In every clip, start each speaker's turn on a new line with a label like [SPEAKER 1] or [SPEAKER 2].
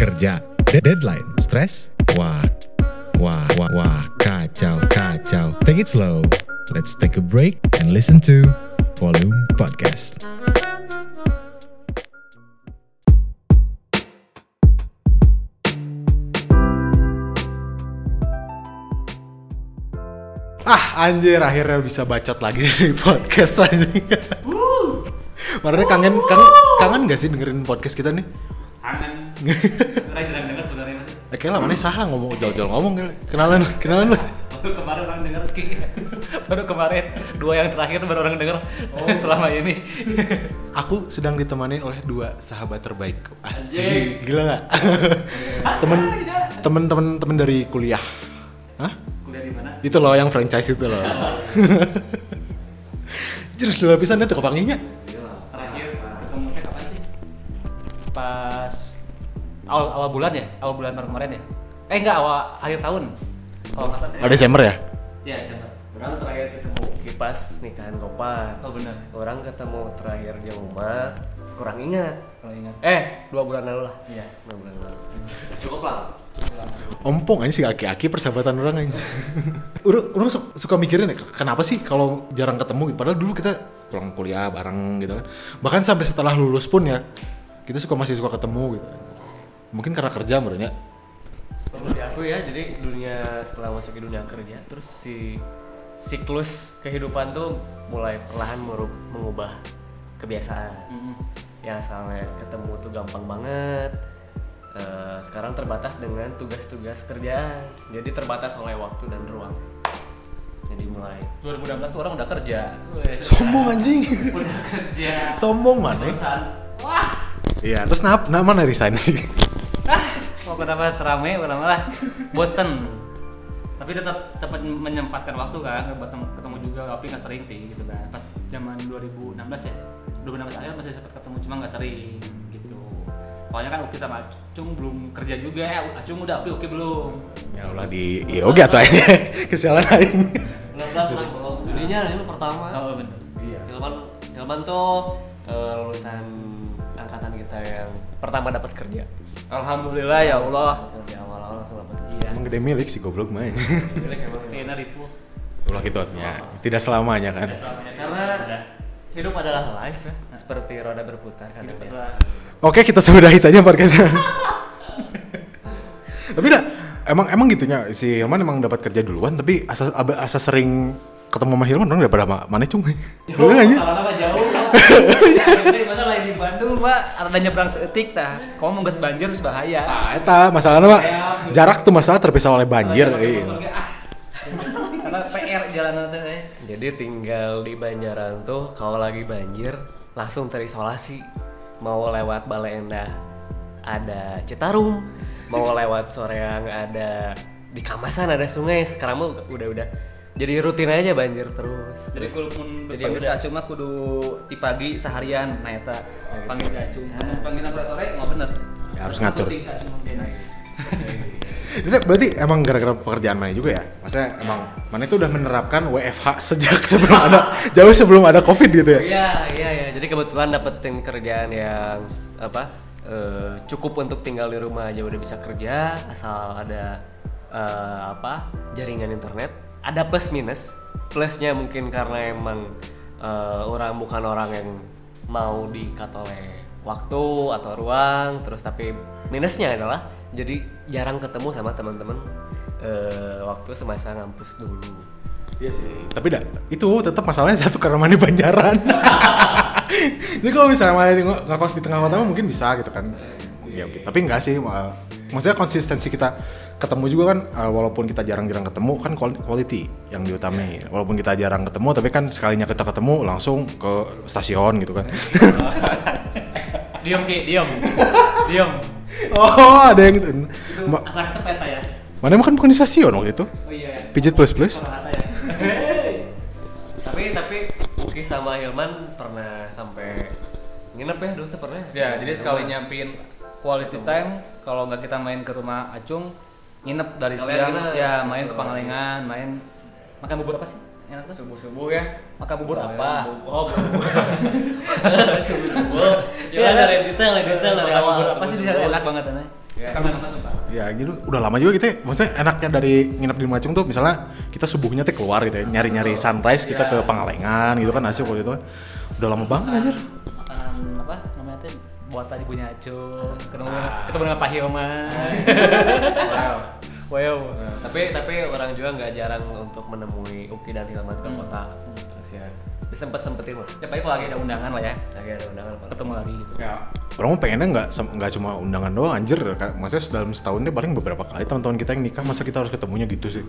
[SPEAKER 1] kerja, deadline, stres, wah, wah, wah, wah, kacau, kacau. Take it slow. Let's take a break and listen to Volume Podcast.
[SPEAKER 2] Ah anjir akhirnya bisa bacot lagi di podcast anjing. Marahnya kangen kangen kangen gak sih dengerin podcast kita nih?
[SPEAKER 3] Orang jarang denger sebenarnya masih
[SPEAKER 2] Eh kayaknya lah mana saha ngomong jauh-jauh ngomong. Kenalan kenalan lu.
[SPEAKER 3] baru kemarin orang denger Ki. baru kemarin dua yang terakhir baru orang denger oh. selama ini
[SPEAKER 2] Aku sedang ditemani oleh dua sahabat terbaik. Asik, gila gak? temen temen temen temen dari kuliah. Hah?
[SPEAKER 3] kuliah di mana
[SPEAKER 2] Itu loh yang franchise itu loh. Jelas dua pisan itu kepanginya.
[SPEAKER 3] terakhir ketemunya kapan sih pas awal awal bulan ya awal bulan tahun kemarin ya eh enggak awal akhir tahun kalau nggak salah saya
[SPEAKER 2] Oh Desember ya?
[SPEAKER 3] ya Desember
[SPEAKER 4] Orang terakhir ketemu kipas nikahan Gopar.
[SPEAKER 3] oh benar
[SPEAKER 4] Orang ketemu terakhir di rumah kurang ingat.
[SPEAKER 3] kalau ingat
[SPEAKER 4] Eh, dua bulan lalu lah.
[SPEAKER 3] iya
[SPEAKER 4] Dua bulan lalu. Cukup lah.
[SPEAKER 2] Ompong aja sih aki-aki persahabatan orang aja. orang, orang su- suka mikirin ya, kenapa sih kalau jarang ketemu gitu. Padahal dulu kita pulang kuliah bareng gitu kan. Bahkan sampai setelah lulus pun ya, kita suka masih suka ketemu gitu. Mungkin karena kerja menurutnya.
[SPEAKER 4] Perlu diakui ya, jadi dunia setelah masuk ke dunia kerja, terus si siklus kehidupan tuh mulai perlahan mengubah kebiasaan.
[SPEAKER 3] Mm-mm.
[SPEAKER 4] Yang asalnya ketemu tuh gampang banget. eh, sekarang terbatas dengan tugas-tugas kerjaan. Jadi terbatas oleh waktu dan ruang. Jadi mulai
[SPEAKER 3] 2016 tuh orang udah kerja Weh,
[SPEAKER 2] Sombong anjing.
[SPEAKER 3] udah kerja
[SPEAKER 2] Sombong mana?
[SPEAKER 3] perusahaan wah
[SPEAKER 2] Iya, terus nah, nah mana resign
[SPEAKER 3] mau kenapa terame kenapa lah. Bosen. Tapi tetap tetap menyempatkan waktu kan buat tem- ketemu juga. Tapi nggak sering sih gitu kan pas zaman 2016 ya? 2016 akhir masih sempat ketemu cuma nggak sering gitu. Soalnya kan Uki sama Acung belum kerja juga. Ya Acung udah tapi Uki belum.
[SPEAKER 2] Ya ulah di iya oke atau aja kesialan aing.
[SPEAKER 4] Belum lah, kalau jadinya ini pertama.
[SPEAKER 3] oh bener.
[SPEAKER 2] Iya.
[SPEAKER 4] Hilman, Hilman tuh eh, lulusan kita yang pertama dapat kerja.
[SPEAKER 3] Alhamdulillah ya Allah
[SPEAKER 4] Di awal-awal langsung dapat kerja.
[SPEAKER 3] iya
[SPEAKER 2] Emang gede milik sih goblok main.
[SPEAKER 4] Milik emang.
[SPEAKER 3] Ribu
[SPEAKER 2] Ulah gitu artinya. Tidak selamanya kan.
[SPEAKER 4] Karena hidup adalah life ya, seperti roda berputar kan.
[SPEAKER 3] Adalah
[SPEAKER 2] Oke kita sudahi saja podcastnya. tapi dah emang emang gitunya si Hilman emang dapat kerja duluan tapi asa asa sering ketemu sama Hilman dong daripada ma- mana cung.
[SPEAKER 3] Oh,
[SPEAKER 2] aja.
[SPEAKER 3] apa jauh? Di mana lain di Bandung, Pak? Ada nyebrang seetik tah. Kamu mau geus banjir geus bahaya.
[SPEAKER 2] Ah, eta masalahnya mah jarak tuh masalah terpisah oleh banjir. Iya.
[SPEAKER 3] ge, ah. Karena PR jalanan teh. eh.
[SPEAKER 4] Jadi tinggal di Banjaran tuh kalau lagi banjir langsung terisolasi. Mau lewat Balai Endah ada Citarum, mau lewat Soreang ada di Kamasan ada sungai. Sekarang mah udah udah jadi rutin aja banjir terus.
[SPEAKER 3] Jadi mun
[SPEAKER 4] jadi
[SPEAKER 3] panggil mah kudu ti pagi seharian nah eta. Panggil si Acung. Panggil sore-sore nggak bener.
[SPEAKER 2] Ya, harus ngatur.
[SPEAKER 3] Nice.
[SPEAKER 2] Itu berarti emang gara-gara pekerjaan mana juga ya? Maksudnya emang mana itu udah menerapkan WFH sejak sebelum ada jauh sebelum ada Covid gitu ya?
[SPEAKER 4] Iya, iya, iya. Jadi kebetulan dapetin kerjaan yang apa? eh, cukup untuk tinggal di rumah aja udah bisa kerja asal ada eh, apa? jaringan internet. Ada plus minus. Plusnya mungkin karena emang eh, orang bukan orang yang mau dikat oleh waktu atau ruang, terus tapi minusnya adalah jadi jarang ketemu sama teman-teman eh, waktu semasa ngampus dulu.
[SPEAKER 2] Iya sih. Tapi dah itu tetap masalahnya satu karena mana Banjaran. Jadi kalau misalnya mana di ng- ngekos di tengah kota mungkin bisa gitu kan. Ya, oke. Tapi enggak sih. ma- Maksudnya konsistensi kita ketemu juga kan eh, walaupun kita jarang-jarang ketemu kan qual- quality yang diutamain. Walaupun kita jarang ketemu tapi kan sekalinya kita ketemu langsung ke stasiun gitu kan.
[SPEAKER 3] Diam Ki, diam. Diam.
[SPEAKER 2] oh, ada yang gitu.
[SPEAKER 3] Itu
[SPEAKER 2] Ma-
[SPEAKER 3] asal kesepet saya.
[SPEAKER 2] mana emang kan bukan di stasiun waktu itu?
[SPEAKER 3] Oh iya.
[SPEAKER 2] Pijit plus plus.
[SPEAKER 3] Ya.
[SPEAKER 4] tapi tapi Uki sama Hilman pernah sampai nginep ya dulu tuh pernah
[SPEAKER 3] Ya, jadi sekali nyampein quality time kalau nggak kita main ke rumah Acung nginep dari
[SPEAKER 4] Sekalian
[SPEAKER 3] siang
[SPEAKER 4] nginep.
[SPEAKER 3] ya main ke Pangalengan, main. Makan bubur apa sih? Enak tuh.
[SPEAKER 4] Subuh subuh ya.
[SPEAKER 3] Makan bubur apa?
[SPEAKER 4] oh bubur. Subuh subuh ya ada detail ada detail dari awal.
[SPEAKER 3] bubur apa sih? Di sana enak banget aneh. Sumpah.
[SPEAKER 2] Ya gitu. Udah lama juga kita ya. maksudnya enaknya dari nginep di Lumajang tuh misalnya kita subuhnya tuh keluar gitu ya nyari-nyari sunrise kita ke Pangalengan gitu kan asik waktu itu. Udah lama banget anjir.
[SPEAKER 3] Makanan apa namanya teh buat tadi punya acung ketemu ketemu dengan Pak Hilman.
[SPEAKER 4] Wow.
[SPEAKER 3] wow.
[SPEAKER 4] tapi tapi orang juga nggak jarang untuk menemui Uki dan Hilman ke kota terus ya disempet sempetin lah
[SPEAKER 3] Ya paling kalau lagi ada undangan lah ya.
[SPEAKER 4] lagi ada undangan
[SPEAKER 3] Ketemu lagi gitu.
[SPEAKER 2] ya orang mau pengennya nggak nggak cuma undangan doang anjir maksudnya dalam setahun tuh paling beberapa kali teman-teman kita yang nikah masa kita harus ketemunya gitu sih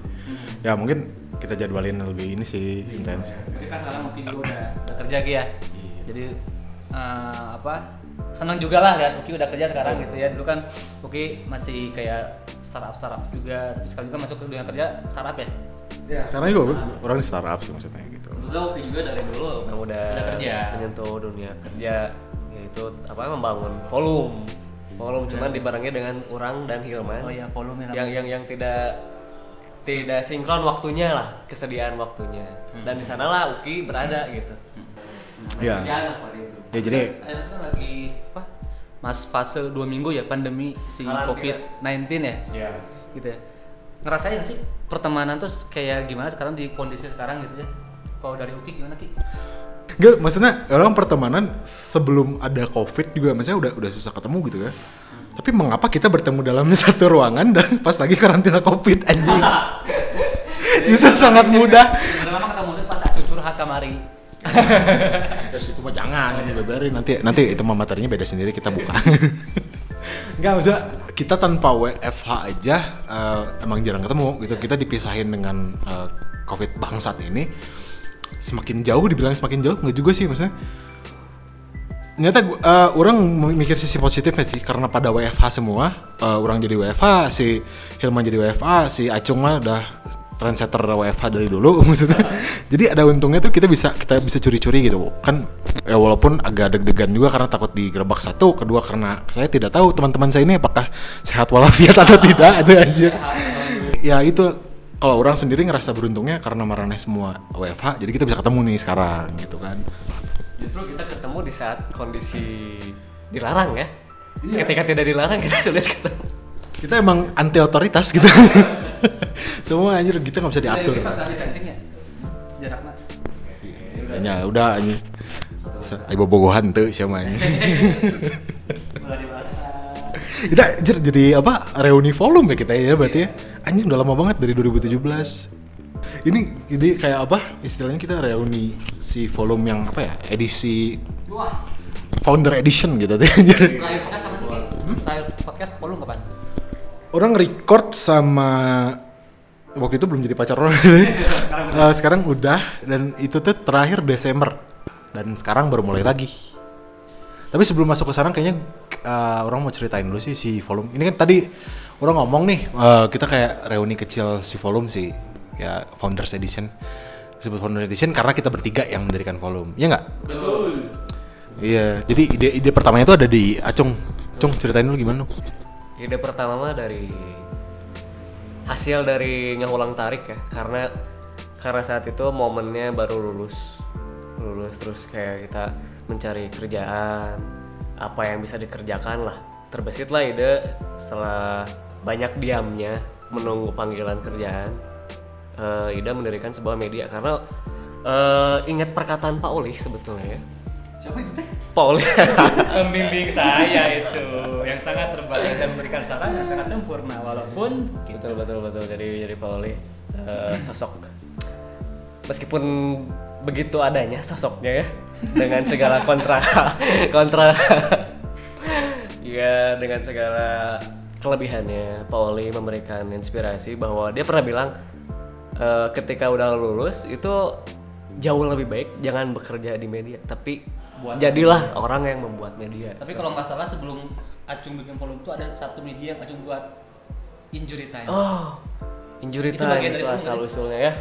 [SPEAKER 2] ya mungkin kita jadwalin lebih ini sih intens
[SPEAKER 3] Tapi kan sekarang mungkin juga udah, udah kerja Ki ya. Jadi eh, apa? Senang juga lah lihat Uki udah kerja sekarang gitu ya. Dulu kan Uki masih kayak startup startup juga, tapi sekarang juga masuk ke dunia kerja startup ya.
[SPEAKER 2] ya sekarang juga orang di startup sih maksudnya gitu.
[SPEAKER 4] Sebetulnya Uki juga dari dulu memang udah,
[SPEAKER 3] Udah kerja.
[SPEAKER 4] menyentuh dunia kerja. Yaitu apa membangun volume. Volume cuman dibarengi dengan orang dan Hilman.
[SPEAKER 3] Oh iya, volume
[SPEAKER 4] yang yang yang tidak tidak sinkron waktunya lah kesediaan waktunya. Dan di sanalah Uki berada gitu.
[SPEAKER 2] Ya
[SPEAKER 4] Kerjaan apa itu
[SPEAKER 2] ya jadi
[SPEAKER 3] itu kan lagi apa? Mas fase dua minggu ya pandemi si
[SPEAKER 4] Karantina.
[SPEAKER 3] COVID-19 ya.
[SPEAKER 2] ya
[SPEAKER 3] Gitu ya. Ngerasain gak sih pertemanan tuh kayak gimana sekarang di kondisi sekarang gitu ya? Kalau dari Uki gimana Ki?
[SPEAKER 2] Gak, maksudnya orang pertemanan sebelum ada covid juga maksudnya udah udah susah ketemu gitu ya. Tapi mengapa kita bertemu dalam satu ruangan dan pas lagi karantina covid anjing? Justru sangat mudah.
[SPEAKER 3] Sebenarnya ketemu pas aku curhat kamari.
[SPEAKER 2] Ya situ mah jangan ini beberin nanti nanti itu mah materinya beda sendiri kita buka. Enggak maksudnya kita tanpa WFH aja eh, emang jarang ketemu gitu. Kita dipisahin dengan eh, covid bangsat ini semakin jauh dibilang semakin jauh nggak juga sih maksudnya ternyata gua- eh, orang mikir sisi positifnya sih karena pada WFH semua eh, orang jadi WFH si Hilman jadi WFH si Acung mah udah trendsetter WFH dari dulu maksudnya. Jadi ada untungnya tuh kita bisa kita bisa curi-curi gitu. Kan ya walaupun agak deg-degan juga karena takut digerebek satu kedua karena saya tidak tahu teman-teman saya ini apakah sehat walafiat atau tidak itu anjir ya itu kalau orang sendiri ngerasa beruntungnya karena marahnya semua WFH jadi kita bisa ketemu nih sekarang gitu kan.
[SPEAKER 4] Justru kita ketemu di saat kondisi dilarang ya. Ketika tidak dilarang kita sulit ketemu
[SPEAKER 2] kita emang anti otoritas gitu. Semua anjir kita nggak bisa diatur.
[SPEAKER 3] Ya.
[SPEAKER 2] Ya udah anjir ayo bobogohan tuh siapa anjir
[SPEAKER 3] dibahas.
[SPEAKER 2] kita anjir jadi apa reuni volume ya kita ya berarti ya? Anjing udah lama banget dari 2017 ini ini kayak apa istilahnya kita reuni si volume yang apa ya edisi
[SPEAKER 3] Wah,
[SPEAKER 2] founder edition gitu tuh anjir.
[SPEAKER 3] Terakhir podcast sama sih Ki? Terakhir podcast Polung kapan?
[SPEAKER 2] Orang record sama waktu itu belum jadi pacar orang. Eh, sekarang udah dan itu tuh terakhir Desember. Dan sekarang baru mulai lagi. Tapi sebelum masuk ke sana kayaknya eh, orang mau ceritain dulu sih si volume. Ini kan tadi orang ngomong nih eh, kita kayak reuni kecil si volume sih. Ya founders edition. Disebut founders edition karena kita bertiga yang mendirikan volume. Ya nggak?
[SPEAKER 3] Betul.
[SPEAKER 2] iya jadi ide ide pertamanya itu ada di Acung. Cung ceritain dulu gimana?
[SPEAKER 4] Ide pertama mah dari hasil dari ngulang tarik ya karena karena saat itu momennya baru lulus lulus terus kayak kita mencari kerjaan apa yang bisa dikerjakan lah. Terbesit lah ide setelah banyak diamnya menunggu panggilan kerjaan eh, Ida mendirikan sebuah media. Karena eh, ingat perkataan Pak Olih sebetulnya ya.
[SPEAKER 2] Siapa itu teh
[SPEAKER 4] Olih
[SPEAKER 3] Pembimbing saya itu yang sangat terbaik dan memberikan saran yang sangat sempurna walaupun
[SPEAKER 4] betul betul betul. Jadi jadi Pauli eh, sosok. Meskipun begitu adanya sosoknya ya dengan segala kontra kontra ya dengan segala kelebihannya Pauli memberikan inspirasi bahwa dia pernah bilang eh, ketika udah lulus itu jauh lebih baik jangan bekerja di media tapi
[SPEAKER 3] Buat-
[SPEAKER 4] jadilah orang yang membuat media
[SPEAKER 3] tapi kalau nggak salah sebelum Acung bikin volume itu ada satu media yang Acung buat injury time
[SPEAKER 4] oh injury
[SPEAKER 3] Itu
[SPEAKER 4] time
[SPEAKER 3] bagian dari
[SPEAKER 4] itu
[SPEAKER 3] volume
[SPEAKER 4] asal
[SPEAKER 3] ya?
[SPEAKER 4] usulnya ya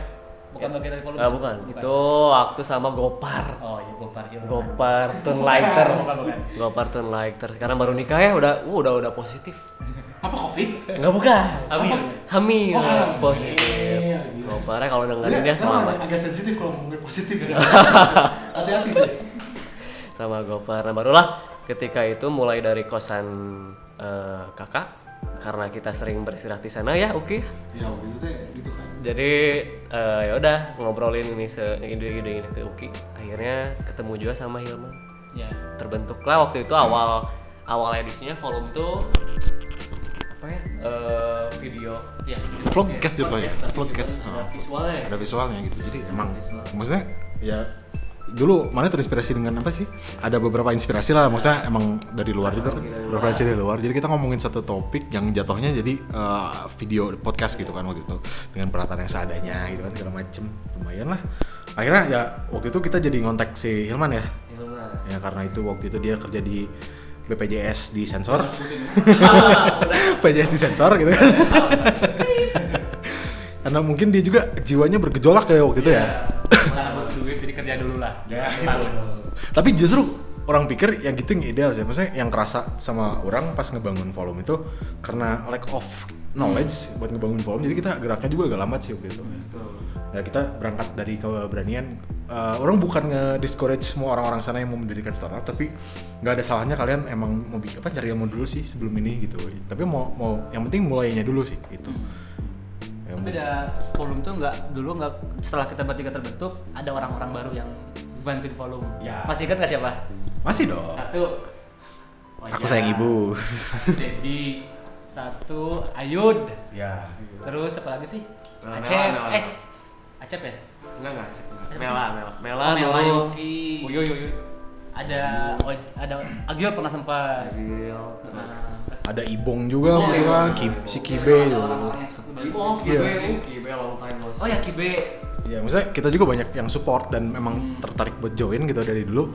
[SPEAKER 3] bukan bagian dari volume
[SPEAKER 4] Ah, bukan. Itu waktu sama Gopar.
[SPEAKER 3] oh iya Gopar iya
[SPEAKER 4] Gopar Tun Lighter.
[SPEAKER 3] Bukan, bukan.
[SPEAKER 4] Gopar Tun Lighter. Sekarang baru nikah ya udah uh, udah udah positif.
[SPEAKER 2] apa covid
[SPEAKER 4] Enggak bukan.
[SPEAKER 3] Hamil.
[SPEAKER 4] Hamil.
[SPEAKER 2] Oh, hamil.
[SPEAKER 4] positif. Goparnya kalau dengerin dia sama
[SPEAKER 2] agak sensitif kalau ngomongin positif ya. Hati-hati sih.
[SPEAKER 4] Sama Gopar. Nah, barulah ketika itu mulai dari kosan eh, kakak karena kita sering beristirahat di sana ya oke
[SPEAKER 2] ya waktu itu gitu kan.
[SPEAKER 4] Jadi eh, ya udah ngobrolin ini se ide-ide ini ke Uki. Akhirnya ketemu juga sama Hilman.
[SPEAKER 3] Ya
[SPEAKER 4] terbentuklah waktu itu awal awal edisinya volume tuh apa ya eh, video. Ya video
[SPEAKER 2] Vlogcast
[SPEAKER 4] podcast.
[SPEAKER 2] jatuhnya,
[SPEAKER 4] Vlogcast, ada
[SPEAKER 2] Oh.
[SPEAKER 4] visualnya. ya?
[SPEAKER 2] ada visualnya gitu. Jadi emang maksudnya ya dulu mana terinspirasi dengan apa sih? Ada beberapa inspirasi lah maksudnya emang dari luar juga. Referensi dari luar. Jadi kita ngomongin satu topik yang jatuhnya jadi eh, video podcast gitu kan waktu itu. Dengan peralatan yang seadanya gitu kan segala macem. Lumayan lah. Akhirnya ya waktu itu kita jadi ngontak si Hilman ya.
[SPEAKER 4] Hilman.
[SPEAKER 2] ya karena itu waktu itu dia kerja di BPJS di sensor. BPJS di sensor gitu kan. Karena mungkin dia juga jiwanya bergejolak ya waktu itu ya
[SPEAKER 3] kerja dulu lah
[SPEAKER 2] Ya, Tapi justru orang pikir yang gitu yang ideal sih. Maksudnya yang kerasa sama orang pas ngebangun volume itu karena lack of knowledge buat ngebangun volume. Jadi kita geraknya juga agak lambat sih waktu itu. Ya kita berangkat dari keberanian. Eh, orang bukan nge-discourage semua orang-orang sana yang mau mendirikan startup, tapi nggak ada salahnya kalian emang mau bikin apa cari ilmu dulu sih sebelum ini gitu. Tapi mau mau yang penting mulainya dulu sih itu.
[SPEAKER 3] Tapi ada volume tuh nggak dulu nggak setelah kita bertiga terbentuk ada orang-orang baru yang bantuin volume
[SPEAKER 2] Ya.
[SPEAKER 3] masih ingat nggak siapa
[SPEAKER 2] masih dong.
[SPEAKER 3] satu
[SPEAKER 2] Aku
[SPEAKER 3] Wajah.
[SPEAKER 2] sayang ibu.
[SPEAKER 3] Dedi satu Ayud
[SPEAKER 2] ya.
[SPEAKER 3] terus apa lagi sih
[SPEAKER 4] Mela,
[SPEAKER 3] Acep
[SPEAKER 4] Mela, Mela.
[SPEAKER 3] eh Acep ya
[SPEAKER 4] enggak enggak
[SPEAKER 3] sih?
[SPEAKER 4] Mela Mela Mela
[SPEAKER 3] Oh, Mela. Yuki.
[SPEAKER 4] Uyo Uyo
[SPEAKER 3] ada ada Agil pernah sempat
[SPEAKER 4] Gil, terus
[SPEAKER 3] Nah,
[SPEAKER 2] Ada Ibong juga
[SPEAKER 3] Oh, iya.
[SPEAKER 2] kan, Ki- si Kibe juga.
[SPEAKER 3] Orang-orang yang satu baru.
[SPEAKER 4] Oh,
[SPEAKER 2] Iya.
[SPEAKER 4] Kibe, Kibe long time see.
[SPEAKER 3] oh ya Kibe
[SPEAKER 2] Ya, maksudnya kita juga banyak yang support dan memang tertarik buat join gitu dari dulu.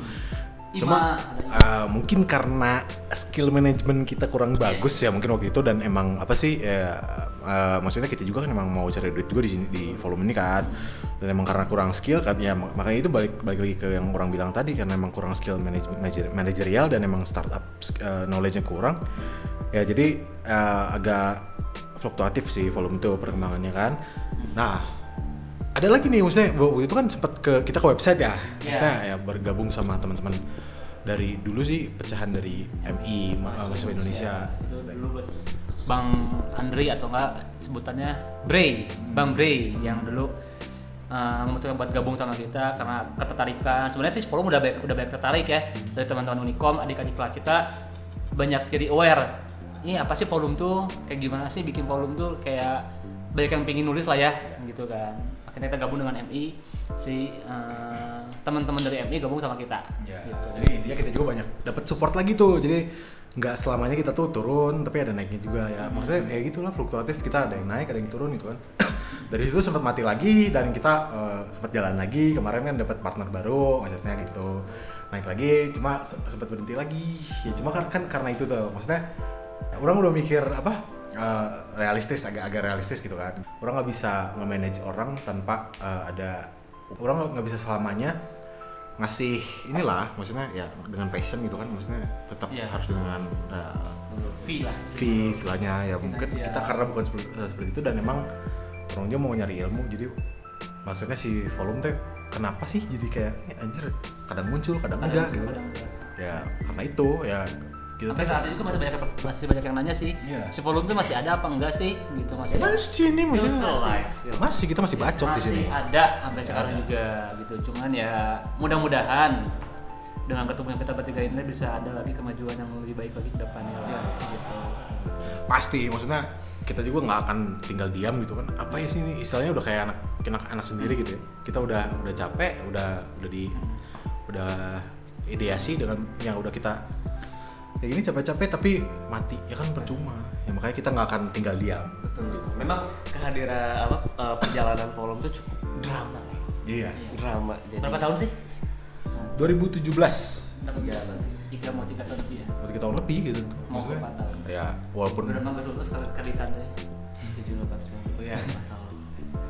[SPEAKER 2] Cuma uh, mungkin karena skill management kita kurang bagus ya mungkin waktu itu dan emang apa sih ya uh, maksudnya kita juga kan emang mau cari duit juga di sini di volume ini kan dan emang karena kurang skill kan ya mak- makanya itu balik balik lagi ke yang orang bilang tadi karena emang kurang skill management manager- manajerial dan emang startup uh, knowledge-nya kurang ya jadi uh, agak fluktuatif sih volume itu perkembangannya kan. Nah ada lagi nih maksudnya waktu itu kan sempat ke kita ke website ya. Maksudnya ya bergabung sama teman-teman dari dulu sih pecahan dari MI ma- mahasiswa Indonesia.
[SPEAKER 3] Dulu bos. Bang Andri atau enggak sebutannya Bray. Bang Bray yang dulu uh, memutuskan buat gabung sama kita karena ketertarikan. Sebenarnya sih forum udah banyak udah banyak tertarik ya dari teman-teman Unicom adik-adik kelas kita. Banyak jadi aware ini apa sih volume tuh kayak gimana sih bikin volume tuh kayak banyak yang pingin nulis lah ya gitu kan akhirnya kita gabung dengan MI si uh, teman-teman dari MI gabung sama kita
[SPEAKER 2] Ya,
[SPEAKER 3] gitu.
[SPEAKER 2] jadi intinya kita juga banyak dapat support lagi tuh. Jadi nggak selamanya kita tuh turun, tapi ada naiknya juga ya. Maksudnya ya gitulah fluktuatif. Kita ada yang naik, ada yang turun gitu kan. Dari situ sempat mati lagi dan kita eh, sempat jalan lagi. Kemarin kan dapat partner baru, maksudnya gitu. Naik lagi, cuma se- sempat berhenti lagi. Ya cuma kan, kan karena itu tuh. Maksudnya ya, orang udah mikir apa? eh, realistis, agak-agak realistis gitu kan. Orang nggak bisa nge-manage orang tanpa eh, ada orang nggak bisa selamanya ngasih inilah maksudnya ya dengan passion gitu kan maksudnya tetap
[SPEAKER 3] Iya.
[SPEAKER 2] harus dengan uh,
[SPEAKER 3] fee lah
[SPEAKER 2] fee istilahnya ya mungkin
[SPEAKER 3] Finansial.
[SPEAKER 2] kita karena bukan seperti, seperti itu dan emang orang juga mau nyari ilmu jadi maksudnya si volume teh kenapa sih jadi kayak "Eh, anjir kadang muncul kadang enggak gitu
[SPEAKER 3] Kadang enggak.
[SPEAKER 2] ya karena itu ya kita
[SPEAKER 3] Sampai saat ini juga masih banyak masih banyak yang nanya sih.
[SPEAKER 2] Iya.
[SPEAKER 3] Si volume tuh masih ada apa enggak sih? Gitu masih.
[SPEAKER 2] masih ini
[SPEAKER 4] alive, still.
[SPEAKER 2] masih kita masih bacot di sini
[SPEAKER 3] Masih ada sampai sekarang juga gitu. Cuman ya mudah-mudahan dengan ketemu yang kita bertiga ini bisa ada lagi kemajuan yang lebih baik lagi ke depannya lah, gitu.
[SPEAKER 2] pasti maksudnya kita juga nggak akan tinggal diam gitu kan apa ya sih ini istilahnya udah kayak anak anak anak sendiri gitu ya kita udah udah capek udah udah di udah ideasi dengan yang udah kita kayak gini capek-capek tapi mati ya kan percuma ya makanya kita nggak akan tinggal diam
[SPEAKER 4] Betul. Memang kehadiran apa eh, perjalanan volume tuh cukup drama. ya.
[SPEAKER 2] iya
[SPEAKER 4] Drama. Jadi
[SPEAKER 3] Berapa tahun sih?
[SPEAKER 2] 2017
[SPEAKER 3] Berapa
[SPEAKER 4] Tiga?
[SPEAKER 3] Tiga mau tiga tahun lebih ya.
[SPEAKER 2] kita tahun lebih gitu
[SPEAKER 3] Mau
[SPEAKER 2] maksudnya
[SPEAKER 3] empat tahun.
[SPEAKER 2] ya walaupun
[SPEAKER 3] Udah mah betul terus kalitan teh.
[SPEAKER 4] tujuh delapan sembilan. Oh ya, empat tahun.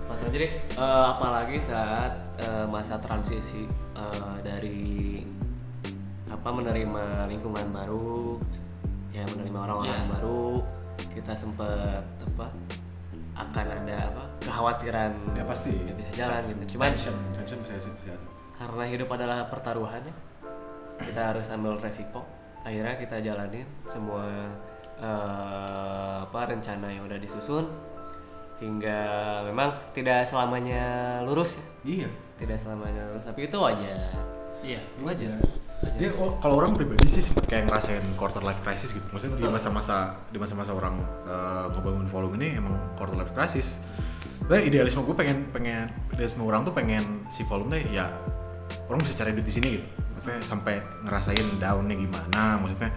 [SPEAKER 4] Empat tahun. Jadi eh, apalagi saat eh, masa transisi eh, dari apa menerima lingkungan baru, ya menerima orang-orang
[SPEAKER 3] Iya.
[SPEAKER 4] baru, kita sempat apa akan ada apa kekhawatiran
[SPEAKER 2] ya pasti.
[SPEAKER 4] nggak bisa jalan gitu. Cuman
[SPEAKER 2] tension tension bisa sih bisa.
[SPEAKER 4] karena hidup adalah pertaruhan ya kita harus ambil resiko. Akhirnya kita jalanin semua eh, apa rencana yang udah disusun hingga memang tidak selamanya lurus ya.
[SPEAKER 2] Iya.
[SPEAKER 4] Tidak selamanya lurus tapi itu wajar.
[SPEAKER 3] Iya.
[SPEAKER 4] wajar
[SPEAKER 2] Jadi oh, kalau orang pribadi sih sempat kayak ngerasain quarter life crisis gitu. Maksudnya di masa-masa di masa-masa orang eh, ngebangun volume ini emang quarter life crisis. Dan idealisme gue pengen pengen idealisme orang tuh pengen si volume tuh ya orang bisa cari duit di sini gitu. Maksudnya sampai ngerasain downnya gimana. Maksudnya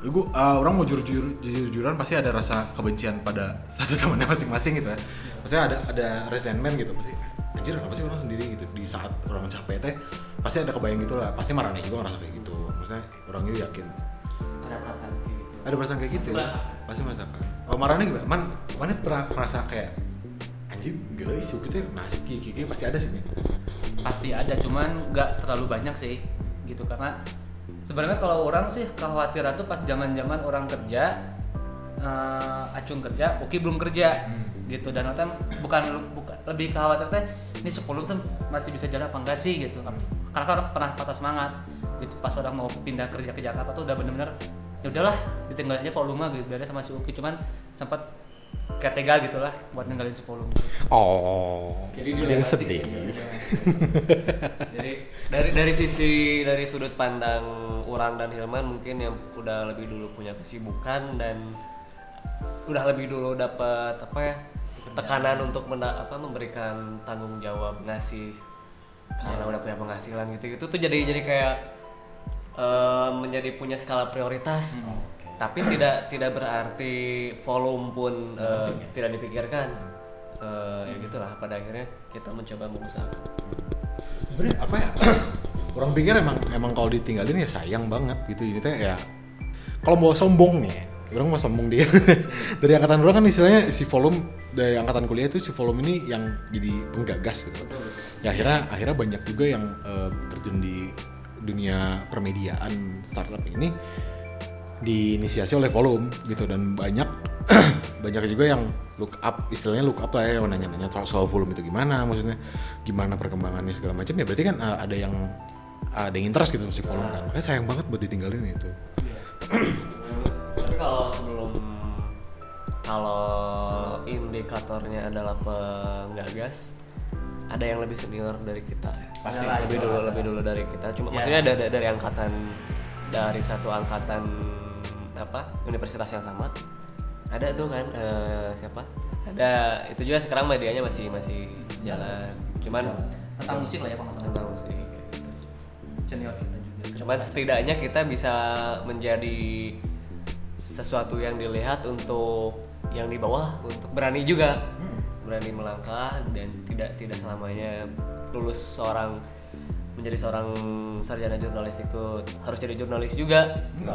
[SPEAKER 2] ya gue eh, orang mau jujur jujuran pasti ada rasa kebencian pada satu temannya masing-masing gitu ya. Maksudnya ada ada resentment gitu pasti. Anjir kenapa sih orang sendiri gitu di saat orang capek teh pasti ada kebayang gitu lah. Pasti marahnya juga ngerasa kayak gitu. Maksudnya orang juga yakin
[SPEAKER 3] Ada perasaan kayak gitu.
[SPEAKER 2] ada perasaan kayak gitu.
[SPEAKER 3] Pasti merasakan.
[SPEAKER 2] Pasti merasakan. Kalau marahnya gimana? Man, mana pernah merasa kayak anjing gila isu kita nasib kiki kiki pasti ada sih. Nih.
[SPEAKER 3] Pasti ada, cuman nggak terlalu banyak sih, gitu karena sebenarnya kalau orang sih kekhawatiran tuh pas zaman-zaman orang kerja, eh, acung kerja, Uki belum kerja, gitu dan nanti bukan bukan lebih khawatir teh ini 10 tuh masih bisa jalan apa enggak sih gitu karena kan pernah patah semangat gitu pas orang mau pindah kerja ke Jakarta tuh udah bener-bener ya udahlah ditinggal aja volume gitu biar sama si Uki cuman sempat kayak tega gitu lah buat ninggalin si volume
[SPEAKER 2] Oh.
[SPEAKER 4] Jadi dilewati sih. Jadi dari dari sisi dari sudut pandang orang dan Hilman mungkin yang udah lebih dulu punya kesibukan dan udah lebih dulu dapat apa ya tekanan untuk menda- apa memberikan tanggung jawab ngasih karena udah punya penghasilan gitu gitu tuh jadi jadi kayak eh, menjadi punya skala prioritas. Tapi tidak tidak berarti volume pun eh, tidak dipikirkan. Eh, ya gitulah pada akhirnya kita mencoba mengusahakan
[SPEAKER 2] Sebenarnya apa ya? orang pikir emang emang kalau ditinggalin ya sayang banget gitu. Ini teh ya kalau mau sombong nih, orang mau sombong dia. dari angkatan orang kan istilahnya si volume dari angkatan kuliah itu si volume ini yang jadi penggagas gitu. Ya akhirnya akhirnya banyak juga yang eh, terjun di dunia permediaan startup ini diinisiasi oleh volume gitu. Dan banyak banyak juga yang look up istilahnya look up lah ya yang nanya-nanya soal- soal volume itu gimana maksudnya gimana perkembangannya segala macam. Ya berarti kan uh, ada yang ada yang interest gitu si volume kan. Makanya sayang banget buat ditinggalin itu
[SPEAKER 4] tapi kalau sebelum kalau indikatornya adalah penggagas ada yang lebih senior dari kita.
[SPEAKER 3] Pasti.
[SPEAKER 4] lebih dulu lebih dulu dari kita. Cuma
[SPEAKER 3] Ya.
[SPEAKER 4] maksudnya ada ada- dari angkatan dari satu angkatan apa universitas yang sama. Ada tuh kan eh, siapa? Ada itu juga sekarang medianya masih masih jalan. Cuman
[SPEAKER 3] tentang musik lah ya kalau nggak salah
[SPEAKER 4] tentang musik gitu.
[SPEAKER 3] senior kita juga.
[SPEAKER 4] Cuman setidaknya kita bisa menjadi sesuatu yang dilihat untuk yang di bawah untuk berani juga. Berani melangkah dan tidak tidak selamanya lulus seorang menjadi seorang sarjana jurnalistik itu harus jadi jurnalis juga. Gitu.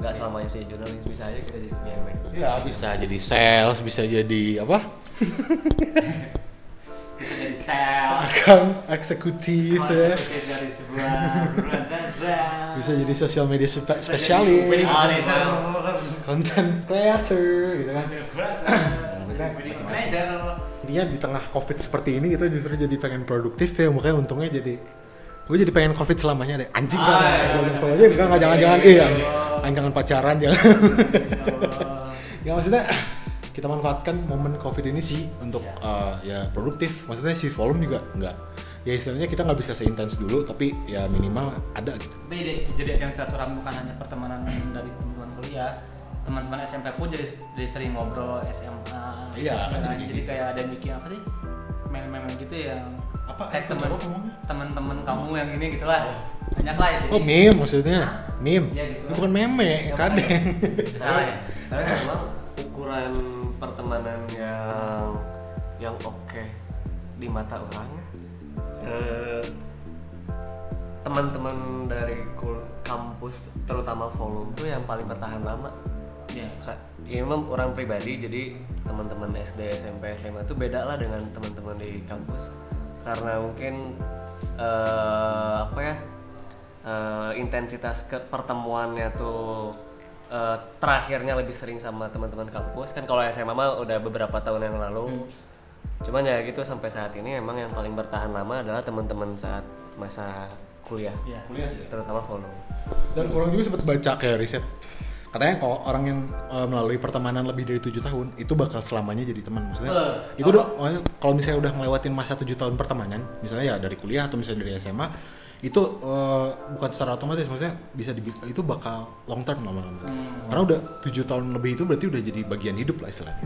[SPEAKER 4] nggak selamanya jadi jurnalis bisa aja kita jadi PMN
[SPEAKER 2] ya bisa jadi sales bisa jadi apa?
[SPEAKER 3] Bisa jadi sales.
[SPEAKER 2] Akan eksekutif ya.
[SPEAKER 3] dari sebuah
[SPEAKER 2] bisa jadi sosial media spe- spesialis. Content creator gitu kan. Intinya di tengah covid seperti ini gitu justru jadi pengen produktif ya makanya untungnya jadi gue jadi pengen covid selamanya deh. Anjing kan sebelum
[SPEAKER 3] iya.
[SPEAKER 2] enggak enggak jangan jangan.
[SPEAKER 3] Iya,
[SPEAKER 2] eh jangan pacaran jangan.
[SPEAKER 3] Allah.
[SPEAKER 2] ya maksudnya kita manfaatkan momen covid ini sih untuk
[SPEAKER 3] Iya.
[SPEAKER 2] uh, ya produktif. Maksudnya si volume juga enggak ya istilahnya kita nggak bisa seintens dulu tapi ya minimal ada gitu
[SPEAKER 3] Tapi jadi, jadi ajang silaturahmi bukan hanya pertemanan dari teman-teman kuliah, teman-teman SMP pun jadi jadi sering ngobrol SMA.
[SPEAKER 2] Iya,
[SPEAKER 3] ya kan?
[SPEAKER 2] jadi
[SPEAKER 3] jadi kayak ada yang bikin apa sih? Meme-meme gitu yang
[SPEAKER 2] Apa? Apa
[SPEAKER 3] teman teman-teman kamu yang ini gitulah. Banyak lah ya. Jadi,
[SPEAKER 2] oh meme maksudnya meme
[SPEAKER 3] Iya, gitu.
[SPEAKER 2] Ini bukan meme
[SPEAKER 3] Ya,
[SPEAKER 2] kadang
[SPEAKER 3] Salah ya.
[SPEAKER 4] Tapi memang ukuran pertemanan yang yang oke di mata orang eh, teman-teman dari kul- kampus terutama volume tuh yang paling bertahan lama.
[SPEAKER 3] Iya.
[SPEAKER 4] Ya memang orang pribadi jadi teman-teman SD SMP SMA tuh beda lah dengan teman-teman di kampus. Karena mungkin eh, apa ya eh, intensitas ke pertemuannya tuh eh, terakhirnya lebih sering sama teman-teman kampus. Kan kalau SMA mah udah beberapa tahun yang lalu cuman ya gitu sampai saat ini emang yang paling bertahan lama adalah teman-teman saat masa kuliah.
[SPEAKER 3] Iya.
[SPEAKER 2] kuliah sih.
[SPEAKER 4] Terutama volume
[SPEAKER 2] dan orang juga sempat baca kayak riset katanya kalau orang yang eh, melalui pertemanan lebih dari tujuh tahun itu bakal selamanya jadi teman. Maksudnya
[SPEAKER 4] Betul.
[SPEAKER 2] itu udah kalau misalnya udah ngelewatin masa tujuh tahun pertemanan misalnya ya dari kuliah atau misalnya dari SMA itu eh, bukan secara otomatis maksudnya bisa di, itu bakal long term lama-lama karena udah tujuh tahun lebih itu berarti udah jadi bagian hidup lah istilahnya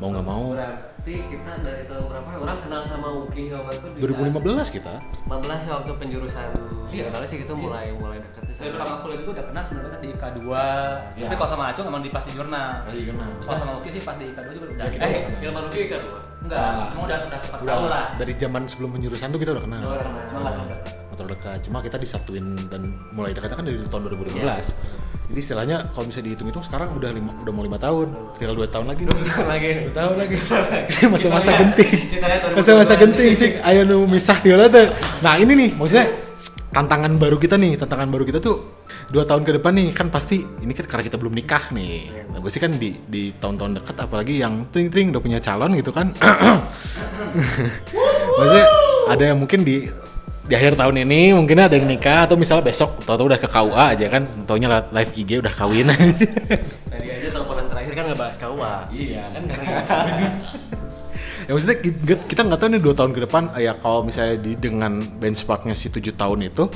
[SPEAKER 2] mau nggak mau
[SPEAKER 4] Berarti kita dari tahun berapa orang kenal sama Uki Hilman tuh di
[SPEAKER 2] 2015 kita
[SPEAKER 4] 15 ya waktu penjurusan
[SPEAKER 2] Iya.
[SPEAKER 4] iya. sih gitu mulai mulai dekatnya
[SPEAKER 3] Dari
[SPEAKER 4] sama
[SPEAKER 3] pertama kuliah itu udah kenal sebenarnya di IK 2
[SPEAKER 2] Iya.
[SPEAKER 3] Tapi kalau sama Acung emang di pas di jurnal
[SPEAKER 2] lagi kenal
[SPEAKER 3] Kalau sama Uki sih pas di IK 2 juga udah
[SPEAKER 2] Ya, kita
[SPEAKER 4] Eh. Hilman Uki kan lu?
[SPEAKER 3] Enggak,
[SPEAKER 2] Ah.
[SPEAKER 3] cuma udah udah sempat
[SPEAKER 2] udah
[SPEAKER 3] tahu lah
[SPEAKER 2] dari zaman sebelum penjurusan tuh kita udah kenal
[SPEAKER 4] Udah kenal.
[SPEAKER 3] Cuma nggak terlalu dekat
[SPEAKER 2] motor dekat cuma kita disatuin dan mulai dekatnya kan dari tahun 2015
[SPEAKER 3] Iya.
[SPEAKER 2] jadi istilahnya kalau bisa dihitung-hitung sekarang udah lima, udah mau lima tahun. Tinggal dua tahun lagi. Nih.
[SPEAKER 4] lagi. Nih.
[SPEAKER 2] dua tahun lagi. Ini masa-masa genting.
[SPEAKER 3] Kita lihat 2022
[SPEAKER 2] masa-masa genting cik. Ayo nu misah tiala tuh. Nah ini nih maksudnya tantangan baru kita nih. Tantangan baru kita tuh dua tahun ke depan nih. Kan pasti ini kan karena kita belum nikah nih. Nah, pasti kan di di tahun-tahun dekat apalagi yang tring-tring udah punya calon gitu kan. Maksudnya ada yang mungkin di di akhir tahun ini mungkin ada yang nikah atau misalnya besok tau-tau udah ke KUA aja kan taunya live IG udah kawin.
[SPEAKER 4] Tadi aja teleponan terakhir kan ngebahas KUA.
[SPEAKER 2] Iya. Kan ya maksudnya kita- kita nggak tahu nih dua tahun ke depan ya kalau misalnya di dengan benchmarknya si tujuh tahun itu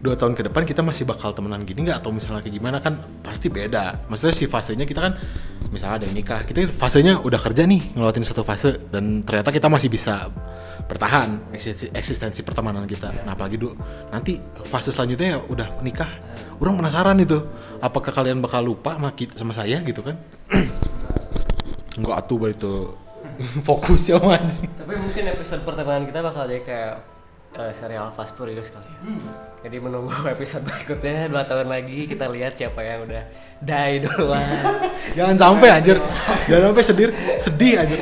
[SPEAKER 2] dua tahun ke depan kita masih bakal temenan gini nggak? Atau misalnya kayak gimana kan pasti beda. Maksudnya si fasenya kita kan misalnya ada yang nikah kita fasenya udah kerja nih ngelewatin satu fase dan ternyata kita masih bisa bertahan eksistensi, eksistensi pertemanan kita. Nah apalagi dulu nanti fase selanjutnya ya udah nikah orang penasaran itu apakah kalian bakal lupa sama, kita- sama saya gitu kan? Enggak atuh itu. Fokus ya anjing.
[SPEAKER 4] Tapi mungkin episode pertemanan kita bakal jadi kayak eh, serial Fast Furious kali ya. Jadi menunggu episode berikutnya dua tahun lagi kita lihat siapa yang udah die duluan.
[SPEAKER 2] Jangan sampai anjir. Jangan sampai sedih sedih anjir.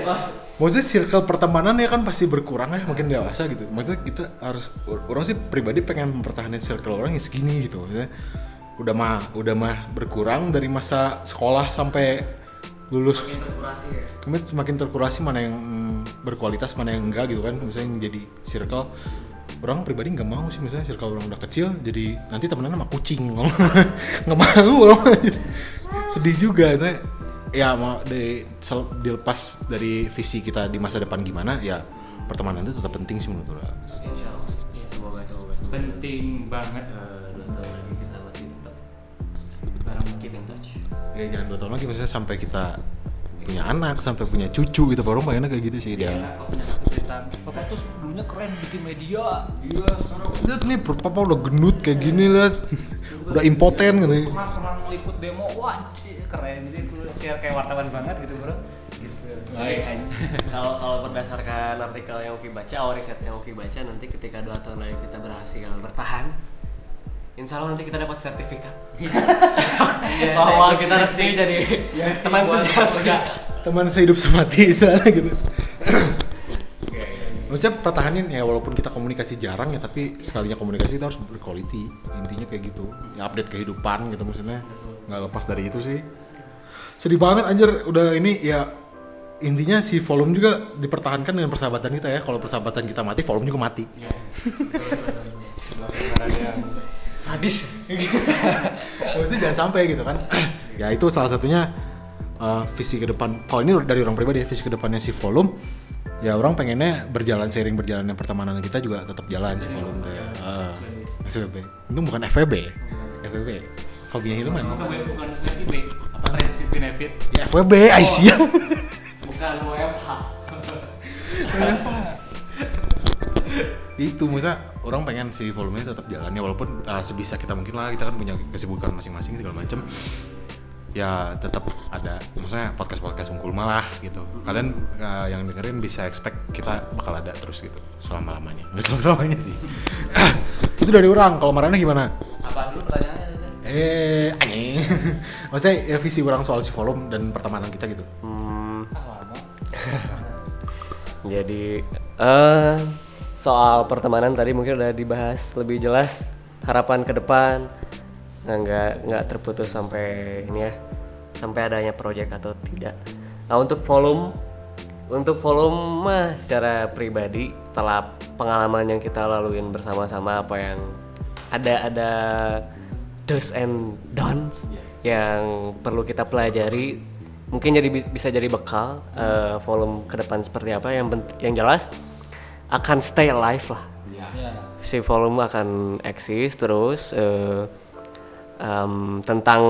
[SPEAKER 2] Maksudnya circle pertemanan ya kan pasti berkurang ya makin dewasa gitu. Maksudnya kita harus orang sih pribadi pengen mempertahankan circle orang yang segini gitu. Maksudnya udah mah udah mah berkurang dari masa sekolah sampai lulus
[SPEAKER 4] Kurasi ya.
[SPEAKER 2] kemudian semakin terkurasi mana yang berkualitas mana yang enggak gitu kan misalnya yang jadi circle orang pribadi nggak mau sih misalnya circle orang udah kecil jadi nanti temenan sama kucing nggak mau orang sedih juga saya ya mau di sel- dilepas dari visi kita di masa depan gimana ya pertemanan itu tetap penting sih menurut orang.
[SPEAKER 4] Ya, semoga semoga.
[SPEAKER 3] Penting banget
[SPEAKER 4] Eh, dua tahun lagi kita masih tetap bareng keep in touch.
[SPEAKER 2] ya jangan dua tahun lagi misalnya sampai kita punya anak sampai punya cucu gitu baru pengennya kayak gitu sih dia
[SPEAKER 3] Iya, cerita Bapak tuh dulunya keren bikin media.
[SPEAKER 2] Iya sekarang lihat nih papa udah gendut kayak gini lihat. Udah impoten gitu
[SPEAKER 3] Pernah pernah meliput demo, wah keren Jadi kayak, kayak wartawan banget gitu bro. Gitu.
[SPEAKER 4] Kalau kalau berdasarkan artikel yang Uki baca, awal riset yang Uki baca nanti ketika dua tahun lagi kita berhasil bertahan, Insya Allah nanti kita dapat sertifikat. Bahwa kita resmi jadi teman sejati.
[SPEAKER 2] teman sehidup semati soalnya gitu maksudnya pertahanin ya walaupun kita komunikasi jarang ya tapi sekalinya komunikasi kita harus berquality intinya kayak gitu. Ya update kehidupan gitu maksudnya. Nggak lepas dari itu sih. Sedih banget anjir. Udah ini ya intinya si volume juga dipertahankan dengan persahabatan kita ya. Kalau persahabatan kita mati volume juga mati.
[SPEAKER 4] Sadis.
[SPEAKER 2] maksudnya jangan sampai gitu kan. Ya itu salah satunya uh, visi ke depan. Kalau ini dari orang pribadi ya visi ke depannya si volume ya orang pengennya berjalan seiring berjalannya pertemanan kita juga tetap jalan si volume teh uh, SWB itu bukan FVB ya? FVB hobinya Hilman
[SPEAKER 3] Bukan bukan apa Friends with Benefit?
[SPEAKER 2] ya FWB Aisyah
[SPEAKER 4] Bukan WFH.
[SPEAKER 2] itu maksudnya orang pengen si volumenya tetap jalannya walaupun uh, sebisa kita mungkin lah kita kan punya kesibukan masing-masing segala macem ya tetap ada maksudnya podcast podcast unggul malah gitu. Kalian uh, yang dengerin bisa expect kita bakal ada terus gitu selama lamanya nggak selama lamanya sih. Itu dari orang kalau marahnya gimana?
[SPEAKER 3] Apa dulu pertanyaannya?
[SPEAKER 2] Eh aneh. Maksudnya ya visi orang soal si volume dan pertemanan kita gitu.
[SPEAKER 4] Hmm,
[SPEAKER 3] lama.
[SPEAKER 4] jadi eh soal pertemanan tadi mungkin udah dibahas lebih jelas. Harapan ke depan nah, nggak nggak terputus sampai ini ya sampai adanya project atau tidak. Nah untuk volume untuk volume mah secara pribadi telah pengalaman yang kita laluin bersama-sama apa yang ada ada do's and don'ts yang perlu kita pelajari mungkin jadi bi- bisa jadi bekal eh, volume ke depan seperti apa. Yang yang jelas akan stay alive lah.
[SPEAKER 3] Ya.
[SPEAKER 4] si volume akan eksis terus eh, em, tentang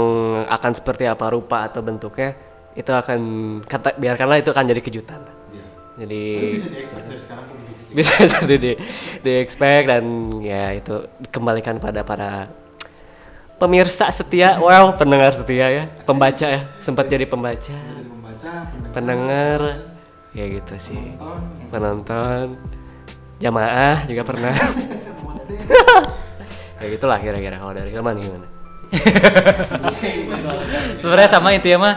[SPEAKER 4] akan seperti apa rupa atau bentuknya itu akan kata biarkanlah itu akan jadi kejutan. Jadi
[SPEAKER 2] bisa di-expect dari sekarang
[SPEAKER 4] bisa jadi di, di expect dan ya itu dikembalikan pada para pemirsa setia. Wow pendengar setia ya pembaca ya sempat jadi pembaca.
[SPEAKER 2] Dari membaca, pendengar,
[SPEAKER 4] pendengar. Ya gitu sih.
[SPEAKER 2] Penonton,
[SPEAKER 4] penonton. Jamaah juga pernah. Ya gitulah kira-kira kalau dari Hilman gimana
[SPEAKER 3] Sebenarnya sama intinya mah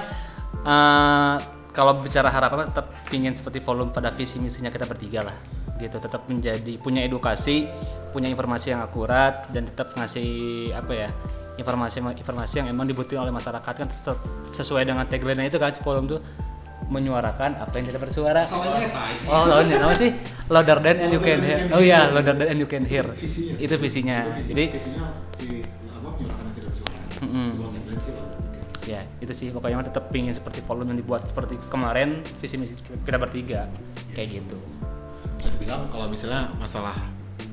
[SPEAKER 3] eh, kalau bicara harapan tetap pingin seperti volume pada visi misinya kita bertiga lah gitu. Tetap menjadi punya edukasi punya informasi yang akurat dan tetap ngasih apa ya informasi informasi yang emang dibutuhkan oleh masyarakat kan tetap sesuai dengan tagline itu kan si volume tuh menyuarakan apa yang tidak bersuara. Oh lawannya apa sih? Louder than and you can hear. oh iya louder than and you can hear.
[SPEAKER 2] Visinya.
[SPEAKER 3] itu visinya. Jadi
[SPEAKER 2] visinya si Dua tagline sih,
[SPEAKER 3] ya itu sih pokoknya mah tetap pingin seperti volume yang dibuat seperti kemarin visi misi kita bertiga kayak gitu
[SPEAKER 2] Bisa dibilang kalau misalnya masalah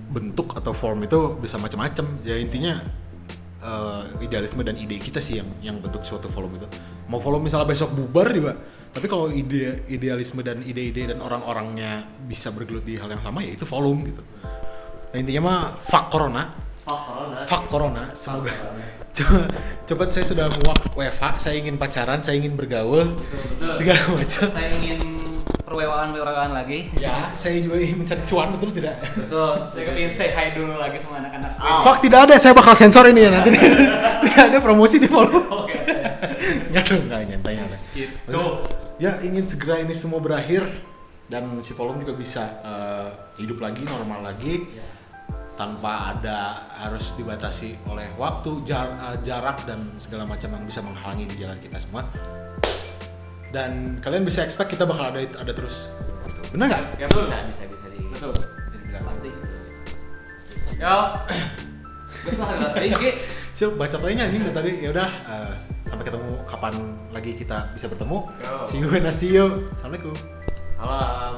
[SPEAKER 2] bentuk atau form itu bisa macam-macam. Ya intinya eh, idealisme dan ide kita sih yang yang bentuk suatu volume itu. Mau volume misalnya besok bubar juga, tapi kalau ide idealisme dan ide-ide dan orang-orangnya bisa bergelut di hal yang sama ya itu volume gitu. Nah, intinya mah fuck corona. Fuck corona. Semoga coba, coba saya sudah muak WFH, saya ingin pacaran, saya ingin bergaul, segala macam.
[SPEAKER 3] saya ingin perwewaan perwewaan lagi
[SPEAKER 2] Ya, saya juga ingin mencari cuan betul tidak?
[SPEAKER 3] betul saya ingin say hi dulu lagi sama anak-anak
[SPEAKER 2] Fuck tidak ada, saya bakal sensor ini ya nanti. tidak ada promosi di follow. Nggak dong, nggak nyantai nyantai.
[SPEAKER 3] Gitu.
[SPEAKER 2] Ya ingin segera ini semua berakhir dan si volume juga bisa eh, hidup lagi normal lagi tanpa ada harus dibatasi oleh waktu jar- eh, jarak dan segala macam yang bisa menghalangi di jalan kita semua. Dan kalian bisa expect kita bakal ada ada terus. Benar nggak?
[SPEAKER 4] ya bisa bisa bisa di
[SPEAKER 3] betul
[SPEAKER 2] Bisa
[SPEAKER 3] pasti yo gue mah udah tinggi
[SPEAKER 2] Siap, baca toynya anjing dari tadi. Ya udah, eh, sampai ketemu kapan lagi kita bisa bertemu.
[SPEAKER 4] Yo.
[SPEAKER 2] See you and I see you. Assalamualaikum.
[SPEAKER 4] Salam.